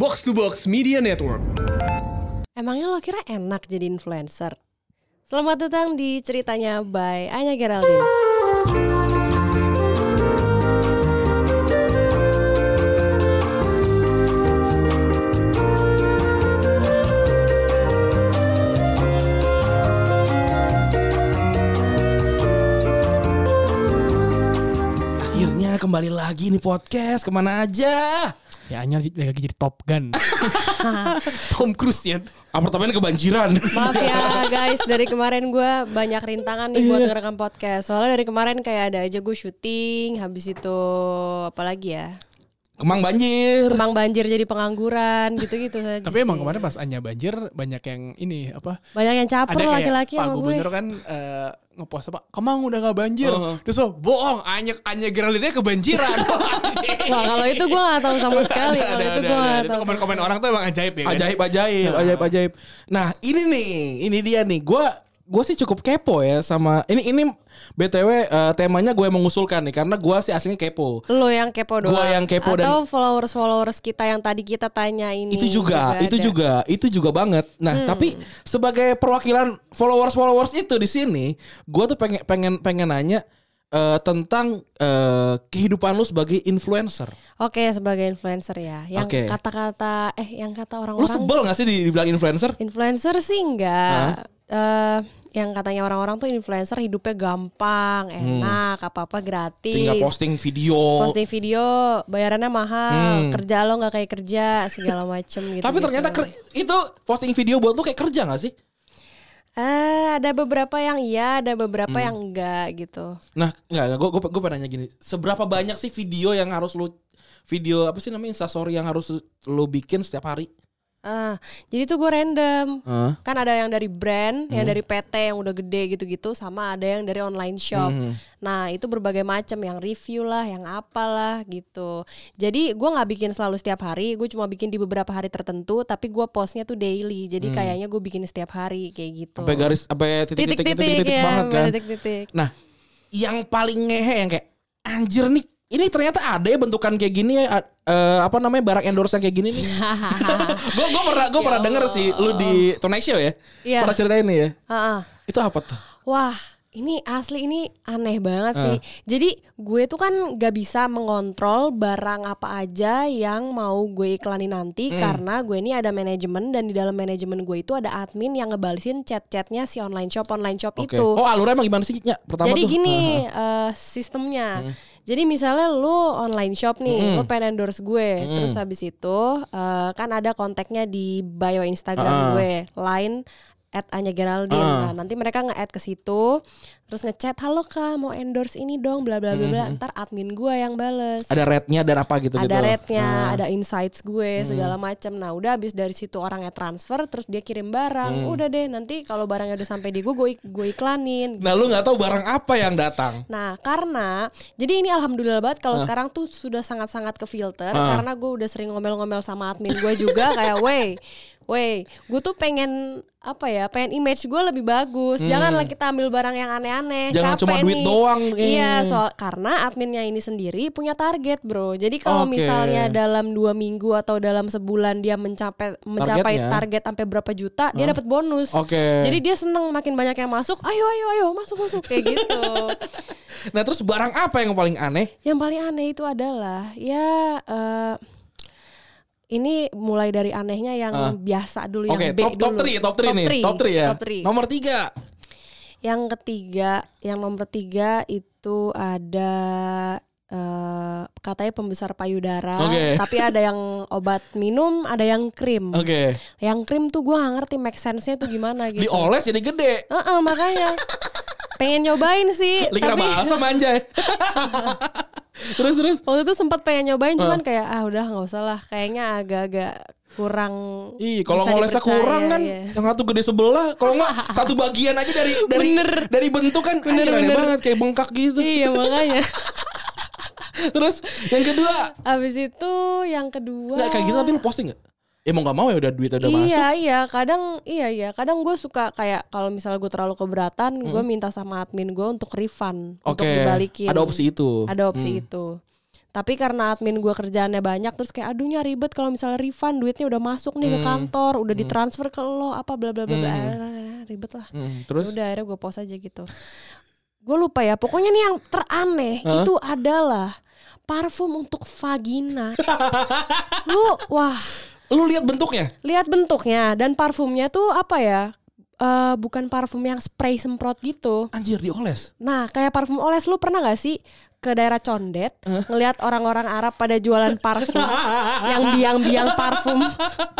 Box to Box Media Network. Emangnya lo kira enak jadi influencer? Selamat datang di ceritanya by Anya Geraldine. Akhirnya kembali lagi nih podcast ke mana aja? Ya Anya lagi jadi Top Gun. Tom Cruise ya. Apartemen kebanjiran. Maaf ya guys, dari kemarin gue banyak rintangan nih buat ngerekam podcast. Soalnya dari kemarin kayak ada aja gue syuting, habis itu apalagi ya? Kemang banjir. Emang banjir jadi pengangguran gitu-gitu saja. Tapi emang kemarin pas Anya banjir banyak yang ini apa? banyak yang caper laki-laki Pak sama gue. Gubernur kan eh, ngepost apa? Kemang udah nggak banjir. Oh. Terus so, bohong, Anya Anya Geraldine kebanjiran. Wah kalau itu gue gak tahu sama sekali. Ada, Kalau ada, itu ada, gue ada. gak Itu tahu. komen-komen orang tuh emang ajaib ya kan? Ajaib ajaib, ajaib ajaib. Nah, ini nih, ini dia nih. Gua gue sih cukup kepo ya sama ini ini btw eh, temanya gue mengusulkan nih karena gue sih aslinya kepo. Lo yang kepo doang. Gua yang kepo dan- Atau followers-followers kita yang tadi kita tanya ini. itu juga, itu ada. juga, itu juga banget. Nah, tapi sebagai perwakilan followers-followers itu di sini, gue tuh pengen pengen pengen nanya eh, tentang eh, kehidupan lu sebagai influencer. Oke sebagai influencer ya. Yang Oke. kata-kata eh yang kata Lu orang-orang sebel gak sih di- dibilang influencer? influencer sih enggak. Eh yang katanya orang-orang tuh influencer hidupnya gampang, enak, apa-apa gratis. Hmm. Tinggal posting video. Posting video bayarannya mahal, kerja lo nggak kayak kerja segala macem gitu. Hmm. Tapi ternyata ker- itu posting video buat lu kayak kerja gak sih? eh ada beberapa yang iya, ada beberapa Hmm. yang enggak gitu. Nah, enggak, gue gue gue nanya gini, seberapa banyak sih video yang harus lu video apa sih namanya instastory yang harus lu bikin setiap hari? Ah, jadi tuh gue random. Hah? Kan ada yang dari brand, yang Hmm. dari PT yang udah gede gitu-gitu, sama ada yang dari online shop. Hmm. Nah itu berbagai macam, yang review lah, yang apalah gitu. Jadi gue nggak bikin selalu setiap hari, gue cuma bikin di beberapa hari tertentu, tapi gue postnya tuh daily. Jadi kayaknya gue bikin setiap hari kayak gitu. Hmm. Sampai garis sampai titik-titik titik-titik ya, banget sampai kan. titik-titik. Nah, yang paling ngehe yang kayak anjir nih, ini ternyata ada ya bentukan kayak gini ya eh, apa namanya barang endorse yang kayak gini nih. Gue gue pernah gue pernah denger sih lu di Tonight Show ya. Iya. Pernah ceritain nih ya. Ah. Itu apa tuh? Wah, ini asli ini aneh banget sih. Ah. Jadi gue tuh kan gak bisa mengontrol barang apa aja yang mau gue iklanin nanti Hmm. karena gue ini ada manajemen dan di dalam manajemen gue itu ada admin yang ngebalesin chat-chatnya si online shop online shop Oke. itu. Oh, alurnya emang gimana sih? Nya? Pertama Jadi tuh. gini ah. eh, sistemnya. Jadi misalnya lu online shop nih, lu pengen endorse gue, terus habis itu eh, kan ada kontaknya di bio Instagram Ah. gue, line at Anya Geraldine. Ah. Nah, nanti mereka nge-add ke situ, terus ngechat, "Halo Kak, mau endorse ini dong, bla bla bla bla." Ntar admin gue yang bales. Ada rate-nya dan apa gitu gitu. Ada rate-nya, Ah. ada insights gue segala macam. Nah, udah habis dari situ orangnya transfer terus dia kirim barang. Hmm. Udah deh, nanti kalau barangnya udah sampai di gue, gue, ik- gue iklanin Nah, lu nggak tahu barang apa yang datang. Nah, karena jadi ini alhamdulillah banget kalau sekarang tuh sudah sangat-sangat ke filter Ah. karena gue udah sering ngomel-ngomel sama admin gue juga kayak, "Wey, wey, gue tuh pengen apa ya, pengen image gue lebih bagus. Janganlah kita ambil barang yang aneh-aneh. Hmm. Jangan Capek cuma duit nih." doang, eh. Iya, soal karena adminnya ini sendiri punya target, bro. Jadi kalau Oke. misalnya dalam dua minggu atau dalam sebulan dia mencapai mencapai Targetnya? target sampai berapa juta, dia dapat bonus. Oke. Jadi dia seneng makin banyak yang masuk. Ayo, ayo, ayo, masuk, masuk kayak gitu. Nah, terus barang apa yang paling aneh? Yang paling aneh itu adalah ya eh, ini mulai dari anehnya yang Ah. biasa dulu yang Oke, B top top dulu. 3, top 3 nih. three, Top 3 ya. Top three. Nomor 3. Yang ketiga, yang nomor tiga itu ada eh, katanya pembesar payudara, Oke. tapi ada yang obat minum, ada yang krim. Oke. Yang krim tuh gue gak ngerti make sense-nya tuh gimana gitu. Dioles jadi gede. Heeh, makanya pengen nyobain sih, Likra tapi balsam anjay. terus terus. waktu itu sempat pengen nyobain Ah. cuman kayak ah udah nggak usah lah kayaknya agak-agak kurang Ih, kalau ngolesnya kurang kan iya. yang satu gede sebelah, kalau nggak satu bagian aja dari dari dari bentuk kan anjir aneh bener. banget kayak bengkak gitu. iya makanya Terus yang kedua, abis itu yang kedua nggak kayak gitu tapi lu posting nggak? Ya mau nggak mau ya udah duitnya udah iya masuk. iya kadang iya iya kadang gue suka kayak kalau misalnya gue terlalu keberatan gue minta sama admin gue untuk refund untuk Oke, dibalikin ada opsi itu. ada opsi itu Tapi karena admin gue kerjaannya banyak terus kayak aduhnya ribet kalau misalnya refund duitnya udah masuk nih ke kantor, udah ditransfer ke lo apa bla bla bla bla. Ah, ribet lah. Hmm, terus Udah akhirnya gue post aja gitu. gue lupa ya. Pokoknya nih yang teraneh itu adalah parfum untuk vagina. Lu wah lu lihat bentuknya? lihat bentuknya dan parfumnya tuh apa ya? Eh, bukan parfum yang spray semprot gitu. Anjir dioles. Nah, kayak parfum oles lu pernah gak sih ke daerah Condet ngelihat orang-orang Arab pada jualan parfum yang biang-biang parfum.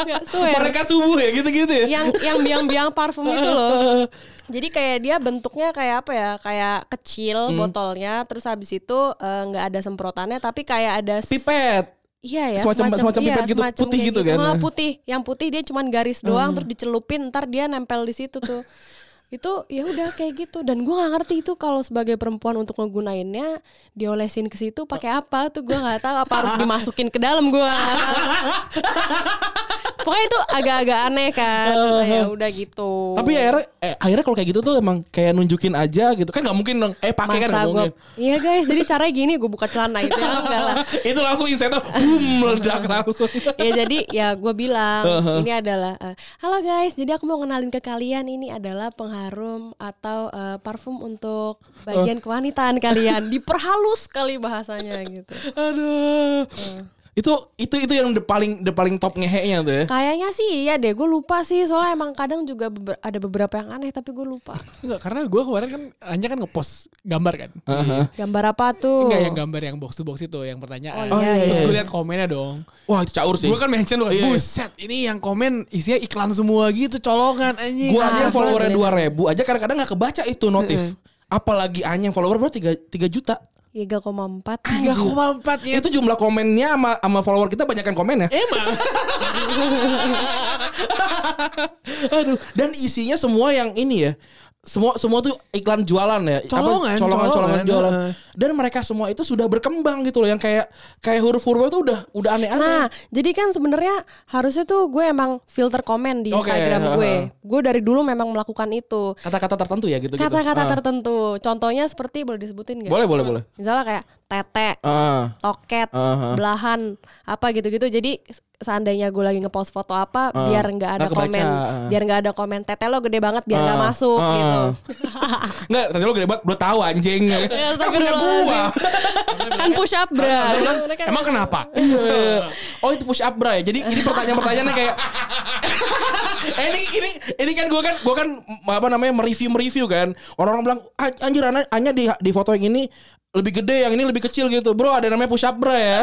Ya. Mereka subuh ya gitu-gitu ya. yang yang biang-biang parfum itu loh. Jadi kayak dia bentuknya kayak apa ya? Kayak kecil botolnya, terus habis itu eh, nggak ada semprotannya, tapi kayak ada Pipet. Iya ya, Semacam- semacam iya, pipet gitu, semacam putih kayak gitu kan? Putih, yang putih dia cuman garis doang, terus dicelupin, ntar dia nempel di situ tuh. itu ya udah kayak gitu dan gua nggak ngerti itu kalau sebagai perempuan untuk ngegunainnya diolesin ke situ pakai apa tuh gua nggak tahu apa harus dimasukin ke dalam gua. pokoknya itu agak-agak aneh kan. Ya udah gitu. Tapi akhirnya eh, akhirnya kalau kayak gitu tuh emang kayak nunjukin aja gitu. Kan nggak mungkin dong. Eh pakai kan gua mungkin. iya guys. Jadi caranya gini gue buka celana itu ya enggak lah. Itu langsung insightnya boom meledak langsung. ya jadi ya gue bilang ini adalah eh, halo guys. Jadi aku mau kenalin ke kalian. Ini adalah pengharum atau eh, parfum untuk bagian kewanitaan kalian. Diperhalus kali bahasanya gitu. Aduh. Itu itu itu yang the paling the paling top ngeheknya tuh ya. kayaknya sih iya deh gue lupa sih soalnya emang kadang juga beber- ada beberapa yang aneh tapi gue lupa Enggak, karena gue kemarin kan hanya kan ngepost gambar kan. gambar apa tuh Enggak yang gambar yang box to box itu yang pertanyaan. Oh, iya, Terus iya. gue lihat komennya dong. Wah itu caur sih. Gue kan mention loh, Iya. buset ini yang komen isinya iklan semua gitu, colongan anjing. Gua aja yang Nah, followernya ribu aja kadang-kadang nggak kebaca itu notif. Apalagi Anya yang follower baru tiga tiga juta. 3,4 Enggak koma empatnya. Itu jumlah komennya sama sama follower kita banyak kan komen ya. Emang. Aduh, dan isinya semua yang ini ya. Semua semua tuh iklan jualan ya. Apa, Colongan, colongan, colongan colongan, jualan. Dan mereka semua itu sudah berkembang gitu loh yang kayak kayak huruf-huruf itu udah udah aneh-aneh. Nah, jadi kan sebenarnya harusnya tuh gue emang filter komen di Oke, Instagram gue. heeh. Gue dari dulu memang melakukan itu. Kata-kata tertentu ya gitu gitu. Kata-kata tertentu. Contohnya seperti boleh disebutin gak? Boleh, boleh, boleh. Misalnya kayak tete, Ah. toket, Aha. belahan, apa gitu-gitu. Jadi seandainya gue lagi ngepost foto apa, biar nggak ada Nggak kebaca, komen, ah. biar nggak ada komen tete lo gede banget, biar nggak Ah, masuk ah. gitu. Enggak, tadi lo gede banget, gue tahu anjing. Ya, Kan punya gua. kan push up bra. Emang kenapa? Iya. Oh itu push up bra ya. Jadi ini pertanyaan-pertanyaannya kayak eh, ini ini ini kan gue kan gue kan apa namanya mereview mereview kan. Orang-orang bilang "Ah, anjir Ana, Anya di di foto yang ini lebih gede yang ini lebih kecil gitu bro ada namanya push up bra ya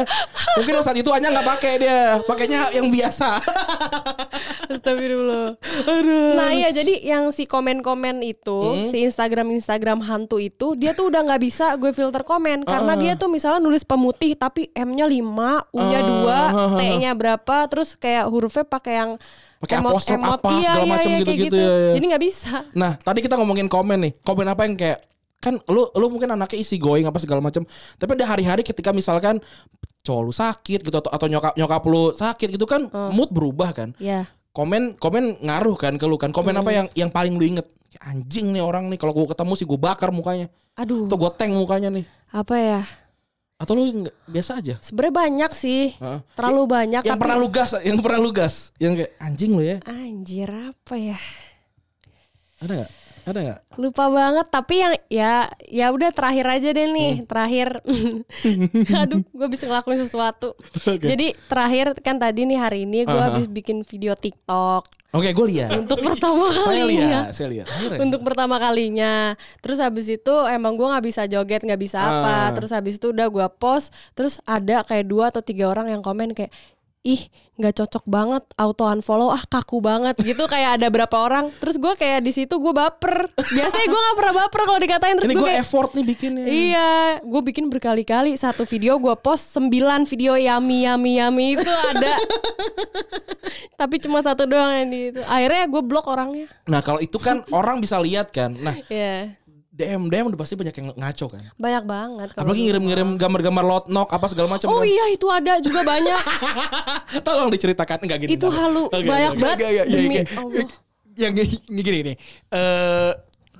mungkin saat itu Anya nggak pakai dia pakainya yang biasa Astagfirullah. Nah iya jadi yang si komen-komen itu, si Instagram Instagram hantu itu, dia tuh udah nggak bisa gue filter komen karena dia tuh misalnya nulis pemutih tapi M-nya 5, U-nya 2, T-nya berapa, terus kayak hurufnya pakai yang Pakai emot- apostrof emot. apa, Iya, segala iya, macam iya, kayak gitu-gitu, gitu. ya, ya. Jadi nggak bisa. Nah, tadi kita ngomongin komen nih. Komen apa yang kayak kan lu lu mungkin anaknya isi going apa segala macam. Tapi ada hari-hari ketika misalkan cowok lu sakit gitu atau, atau nyokap nyokap lu sakit gitu kan mood berubah kan. Ya. Komen komen ngaruh kan ke lu kan. Komen apa yang yang paling lu inget? Anjing nih orang nih kalau gua ketemu sih gua bakar mukanya. Aduh, Atau gua tank mukanya nih. apa ya? Atau lu nggak- biasa aja? Sebenarnya banyak sih. Heeh. Terlalu banyak Yang tapi pernah lu gas, yang pernah lu gas, yang kayak anjing lu ya. anjir apa ya? Ada nggak? Ada nggak? lupa banget tapi yang ya ya udah terakhir aja deh nih Hmm. terakhir aduh gue bisa ngelakuin sesuatu jadi terakhir kan tadi nih hari ini gue Aha. habis bikin video TikTok Oke, gue lihat. untuk pertama Saya kalinya lihat, saya lihat. Akhirnya. untuk pertama kalinya terus habis itu emang gue nggak bisa joget nggak bisa apa Ah. terus habis itu udah gue post terus ada kayak dua atau tiga orang yang komen kayak ih nggak cocok banget auto unfollow ah kaku banget gitu kayak ada berapa orang terus gue kayak di situ gue baper biasanya gue nggak pernah baper kalau dikatain terus Ini gue kayak effort nih bikinnya. Iya, gue bikin berkali-kali satu video gue post 9 video yummy yummy yummy itu ada. Tapi cuma satu doang yang di itu. Akhirnya gue blok orangnya. Nah kalau itu kan orang bisa lihat kan. Nah Iya. DM DM udah pasti banyak yang ngaco kan. Banyak banget kalau Apalagi ngirim-ngirim gambar-gambar lot knock apa segala macam. Oh kan. iya itu ada juga banyak. Tolong diceritakan enggak gini. itu halu Oke, banyak oke. banget. Gak, Demi kayak- Allah. yang gini nih. Eh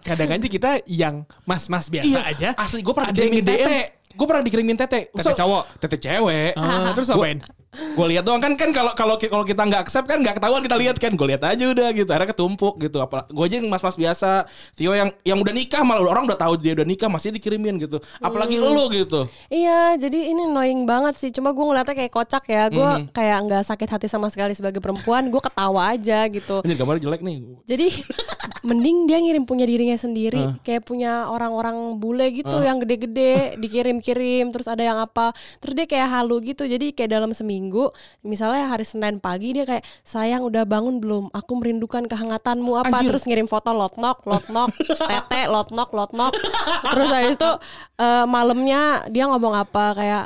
kadang aja kita yang mas-mas biasa Iya, aja. asli gue pernah ada yang tete. gue pernah dikirimin tete. Tete cowok? Tete cewek. Ah, terus apain? Gue lihat doang kan kan kalau kalau kalau kita nggak accept kan nggak ketahuan kita lihat kan. Gue lihat aja udah gitu. Akhirnya ketumpuk gitu. Apa gue aja yang mas-mas biasa. Tio yang yang udah nikah malah orang udah tahu dia udah nikah masih dikirimin gitu. Apalagi Hmm. lu gitu. Iya, jadi ini annoying banget sih. Cuma gue ngeliatnya kayak kocak ya. Gue Mhm. kayak nggak sakit hati sama sekali sebagai perempuan. Gue ketawa aja gitu. Ini gambarnya jelek nih. Jadi mending dia ngirim punya dirinya sendiri, kayak punya orang-orang bule gitu yang gede-gede dikirim-kirim, terus ada yang apa, terus dia kayak halu gitu. Jadi kayak dalam seminggu, misalnya hari Senin pagi dia kayak sayang udah bangun belum? Aku merindukan kehangatanmu apa? Anjir. Terus ngirim foto lotnok, lotnok, tete, lotnok, lotnok. Terus habis itu eh, malamnya dia ngomong apa kayak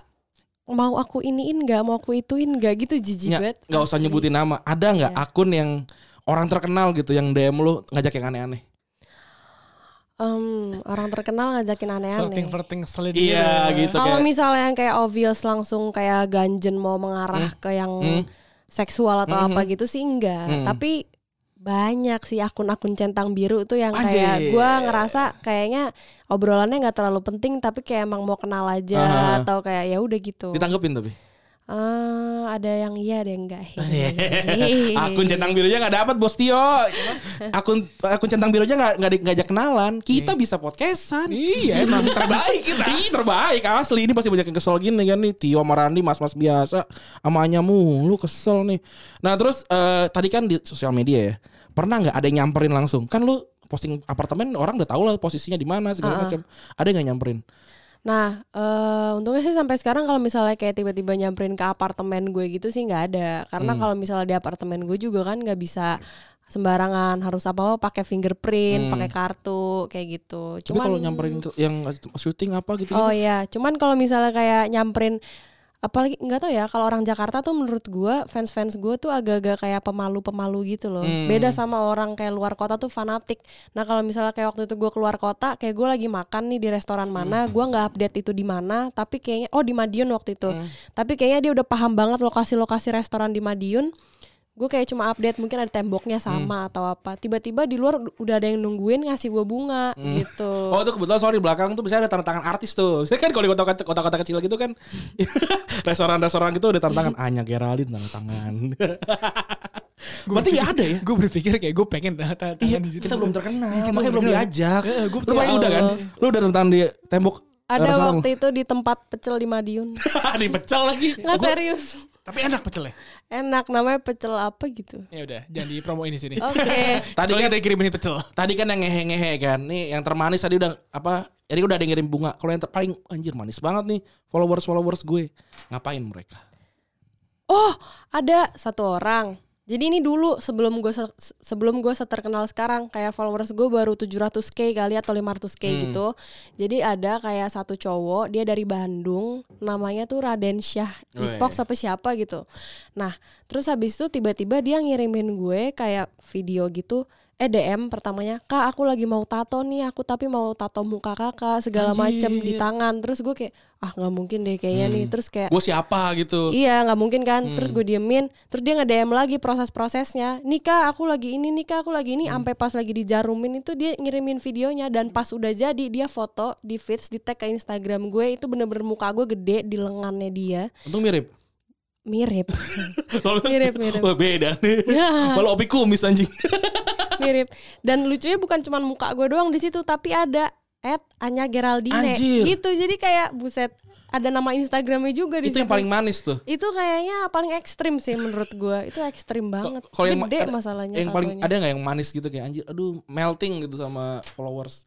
mau aku iniin nggak mau aku ituin nggak gitu jijik banget nggak usah nyebutin nama. Ada nggak akun yang orang terkenal gitu yang DM lu ngajak yang aneh-aneh? Em, orang terkenal ngajakin aneh-aneh Flirting-flirting selid Iya gitu Kalau kayak. misalnya yang kayak obvious langsung kayak ganjen mau mengarah ke yang Hmm. seksual atau Hmm. apa gitu sih enggak. Hmm. Tapi banyak sih akun-akun centang biru tuh yang Anjir. kayak gua ngerasa kayaknya obrolannya nggak terlalu penting tapi kayak emang mau kenal aja Aha. atau kayak ya udah gitu. Ditanggepin tapi. Eh, ada yang iya ada yang enggak. akun centang birunya nggak dapat bos Tio. Akun akun centang birunya nggak nggak di- ngajak kenalan. Kita bisa podcastan. Iya emang terbaik kita. Ih terbaik asli ini pasti banyak yang kesel gini kan nih Tio sama Randi mas-mas biasa sama Anya mulu kesel nih. Nah terus eh, tadi kan di sosial media ya pernah nggak ada yang nyamperin langsung kan lu posting apartemen orang udah tahu lah posisinya di mana segala macam ada nggak nyamperin Nah, eh untungnya sih sampai sekarang kalau misalnya kayak tiba-tiba nyamperin ke apartemen gue gitu sih nggak ada. Karena Hmm. kalau misalnya di apartemen gue juga kan nggak bisa sembarangan harus apa apa pakai fingerprint, pakai kartu kayak gitu. Hmm. tapi kalau nyamperin yang syuting apa gitu, Oh iya, cuman kalau misalnya kayak nyamperin apalagi nggak tahu ya kalau orang Jakarta tuh menurut gua fans-fans gue tuh agak-agak kayak pemalu-pemalu gitu loh. Hmm. Beda sama orang kayak luar kota tuh fanatik. Nah kalau misalnya kayak waktu itu gue keluar kota, kayak gue lagi makan nih di restoran mana, gua nggak update itu di mana, tapi kayaknya oh di Madiun waktu itu. Tapi kayaknya dia udah paham banget lokasi-lokasi restoran di Madiun. Gue kayak cuma update mungkin ada temboknya sama atau apa. Tiba-tiba di luar udah ada yang nungguin ngasih gue bunga gitu. Oh itu kebetulan sorry di belakang tuh biasanya ada tanda tangan artis tuh. Saya kan kalau di kota- kota-kota kecil gitu kan restoran-restoran gitu ada tanda tangan Anya Geraldine tanda tangan. Berarti nggak ada ya? Gue berpikir kayak gue pengen tanda Iya, tangan di situ. kita belum terkenal, Iya, kita makanya belum diajak. Eh, gua Lu pasti udah kan? Lu udah tanda di tembok Ada waktu itu di tempat pecel di Madiun. lu. Dipecel lagi. Nggak serius. Tapi enak pecelnya. Enak namanya pecel apa gitu. Ya udah, jangan dipromoin di sini. Oke. Tadi Kecuali kan kita kirimin pecel. tadi kan yang ngehe-ngehe kan. Nih yang termanis tadi udah apa? Jadi udah ada yang ngirim bunga. Kalau yang ter- paling anjir manis banget nih followers-followers gue. Ngapain mereka? Oh, ada satu orang. Jadi ini dulu sebelum gue se- sebelum gue seterkenal sekarang kayak followers gue baru 700k kali atau 500k Hmm. gitu. Jadi ada kayak satu cowok dia dari Bandung namanya tuh Raden Syah Weh. Ipok apa siapa gitu. Nah, terus habis itu tiba-tiba dia ngirimin gue kayak video gitu eh DM pertamanya kak aku lagi mau tato nih aku tapi mau tato muka kakak segala macem di tangan. Terus gue kayak ah nggak mungkin deh kayaknya nih. Terus kayak Gue siapa? gitu. Iya nggak mungkin kan. Terus gue diemin Terus dia nge-DM lagi proses-prosesnya. Nikah aku lagi ini Nikah aku lagi ini. Sampai pas lagi dijarumin itu Dia ngirimin videonya Dan pas udah jadi Dia foto di feeds Di tag ke Instagram gue Itu bener-bener muka gue gede Di lengannya dia. Untung mirip. Mirip. Kalau- Mirip, mirip. Beda nih. Malah opi kumis anjing. Mirip. Dan lucunya bukan cuma muka gue doang di situ Tapi ada At Anya Geraldine. Anjir. Gitu jadi kayak Buset Ada nama Instagramnya juga di Itu yang situ. paling manis tuh. itu kayaknya paling ekstrim sih menurut gua. Itu ekstrim banget. Kalau yang gede masalahnya yang paling ada nggak yang manis gitu kayak anjir aduh melting gitu sama followers?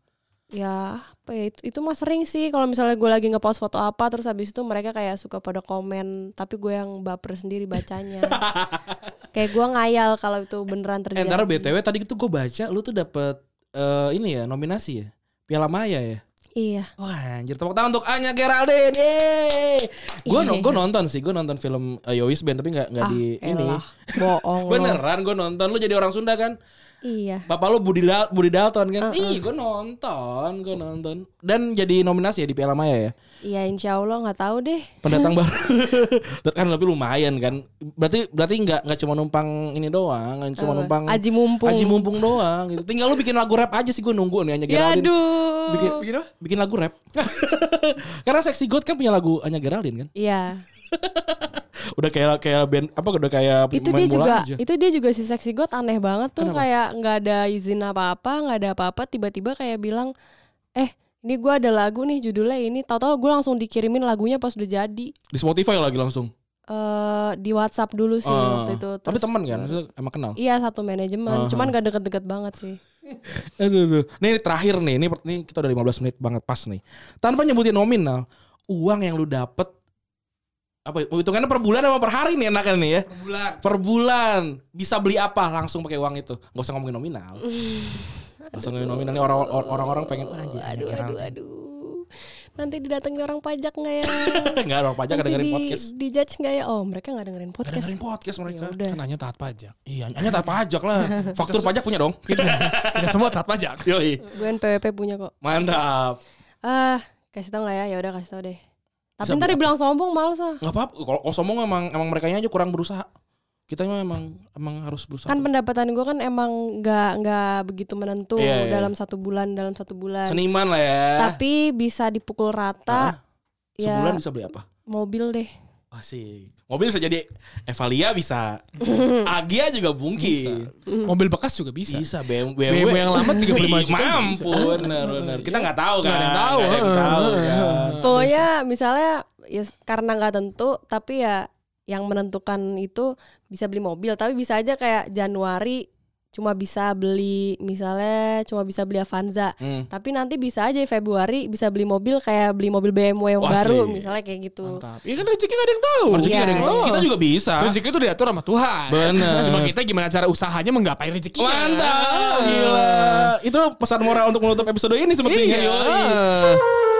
Ya apa ya itu, itu mah sering sih. Kalau misalnya gue lagi ngepost foto apa terus habis itu mereka kayak suka pada komen tapi gue yang baper sendiri bacanya kayak gua ngayal kalau itu beneran eh terjadi ntar btw tadi itu gue baca lu tuh dapet eh, ini ya nominasi ya? Piala Maya ya? Iya. Wah anjir tepuk tangan untuk Anya Geraldine Yeay! Gue gua nonton sih Gue nonton film uh, Yowis Band Tapi gak, nggak ah di ini. elah, bohong lo. Beneran gue nonton Lu jadi orang Sunda kan Iya. Bapak lu Budi, Dal Budi Dalton kan? Ih, gue nonton, gue nonton. Dan jadi nominasi ya di Piala Maya ya. Iya insya Allah nggak tahu deh. Pendatang baru. kan tapi lumayan kan. Berarti berarti nggak nggak cuma numpang ini doang, nggak cuma Apa? numpang Aji mumpung. Aji mumpung doang gitu. Tinggal lu bikin lagu rap aja sih gue nunggu nih hanya Ya Geraldine. aduh. Bikin, Bikin apa? bikin lagu rap. Karena Sexy God kan punya lagu Anya Geraldine kan. Iya. Udah kayak kayak band apa udah kayak Itu dia juga, aja. itu dia juga si seksi god aneh banget tuh kayak nggak ada izin apa-apa, nggak ada apa-apa, tiba-tiba kayak bilang, eh ini gue ada lagu nih judulnya ini, tahu-tahu gue langsung dikirimin lagunya pas udah jadi. Di Spotify lagi langsung. eh di WhatsApp dulu sih Ah, waktu itu. Tapi Terus- teman kan, Maksudnya emang kenal. Iya satu manajemen, Aha. cuman gak deket-deket banget sih. Aduh, aduh. Nih terakhir nih, ini, ini kita udah 15 menit banget pas nih. Tanpa nyebutin nominal, uang yang lu dapet apa ya, hitungannya per bulan apa per hari nih enaknya nih ya? Per bulan. Per bulan. Bisa beli apa langsung pakai uang itu? Gak usah ngomongin nominal. Gak usah ngomongin nominal nih orang orang-orang pengen aja. Aduh, aduh, aduh. Nanti didatengin orang pajak nggak ya? Enggak orang pajak Nanti dengerin di, podcast. di judge nggak ya? Oh mereka nggak dengerin Nggak podcast. dengerin podcast mereka. Ya. Kan hanya taat pajak. Iya, hanya tak pajak lah. Faktur pajak punya dong. Tidak semua taat pajak. Yoi. Gue NPWP punya kok. Mantap. Ah, kasih tau nggak ya? Ya udah kasih tau deh. Tapi Bisa ntar dibilang sombong males ah. Nggak apa-apa. Kalau sombong emang emang mereka aja kurang berusaha. Kita emang emang harus berusaha. Kan pendapatan gue kan emang nggak nggak begitu menentu Iya, iya. dalam satu bulan dalam satu bulan. Seniman lah ya. Tapi bisa dipukul rata. ya Sebulan bisa beli apa? mobil deh. Asik. Mobil bisa jadi Evalia bisa. Agia juga mungkin. Mobil bekas juga bisa. Bisa. BMW, BMW yang lama 35 Ih, juta Mampu bener bener. Kita nggak tahu kan. Nggak ada yang tahu, Nggak ada yang heeh. tahu kan. Pokoknya misalnya ya karena nggak tentu tapi ya yang menentukan itu bisa beli mobil tapi bisa aja kayak Januari cuma bisa beli misalnya cuma bisa beli Avanza Hmm. tapi nanti bisa aja Februari bisa beli mobil kayak beli mobil BMW yang Wah, baru asik. misalnya kayak gitu Mantap. Iya kan rezeki gak ada yang tahu. Rezeki Iya. ada yang- Kita juga bisa. Rezeki itu diatur sama Tuhan. Bener. Cuma kita gimana cara usahanya menggapai rezekinya. Mantap. Gila. Itu pesan moral untuk menutup episode ini sepertinya. Iya. Yoi.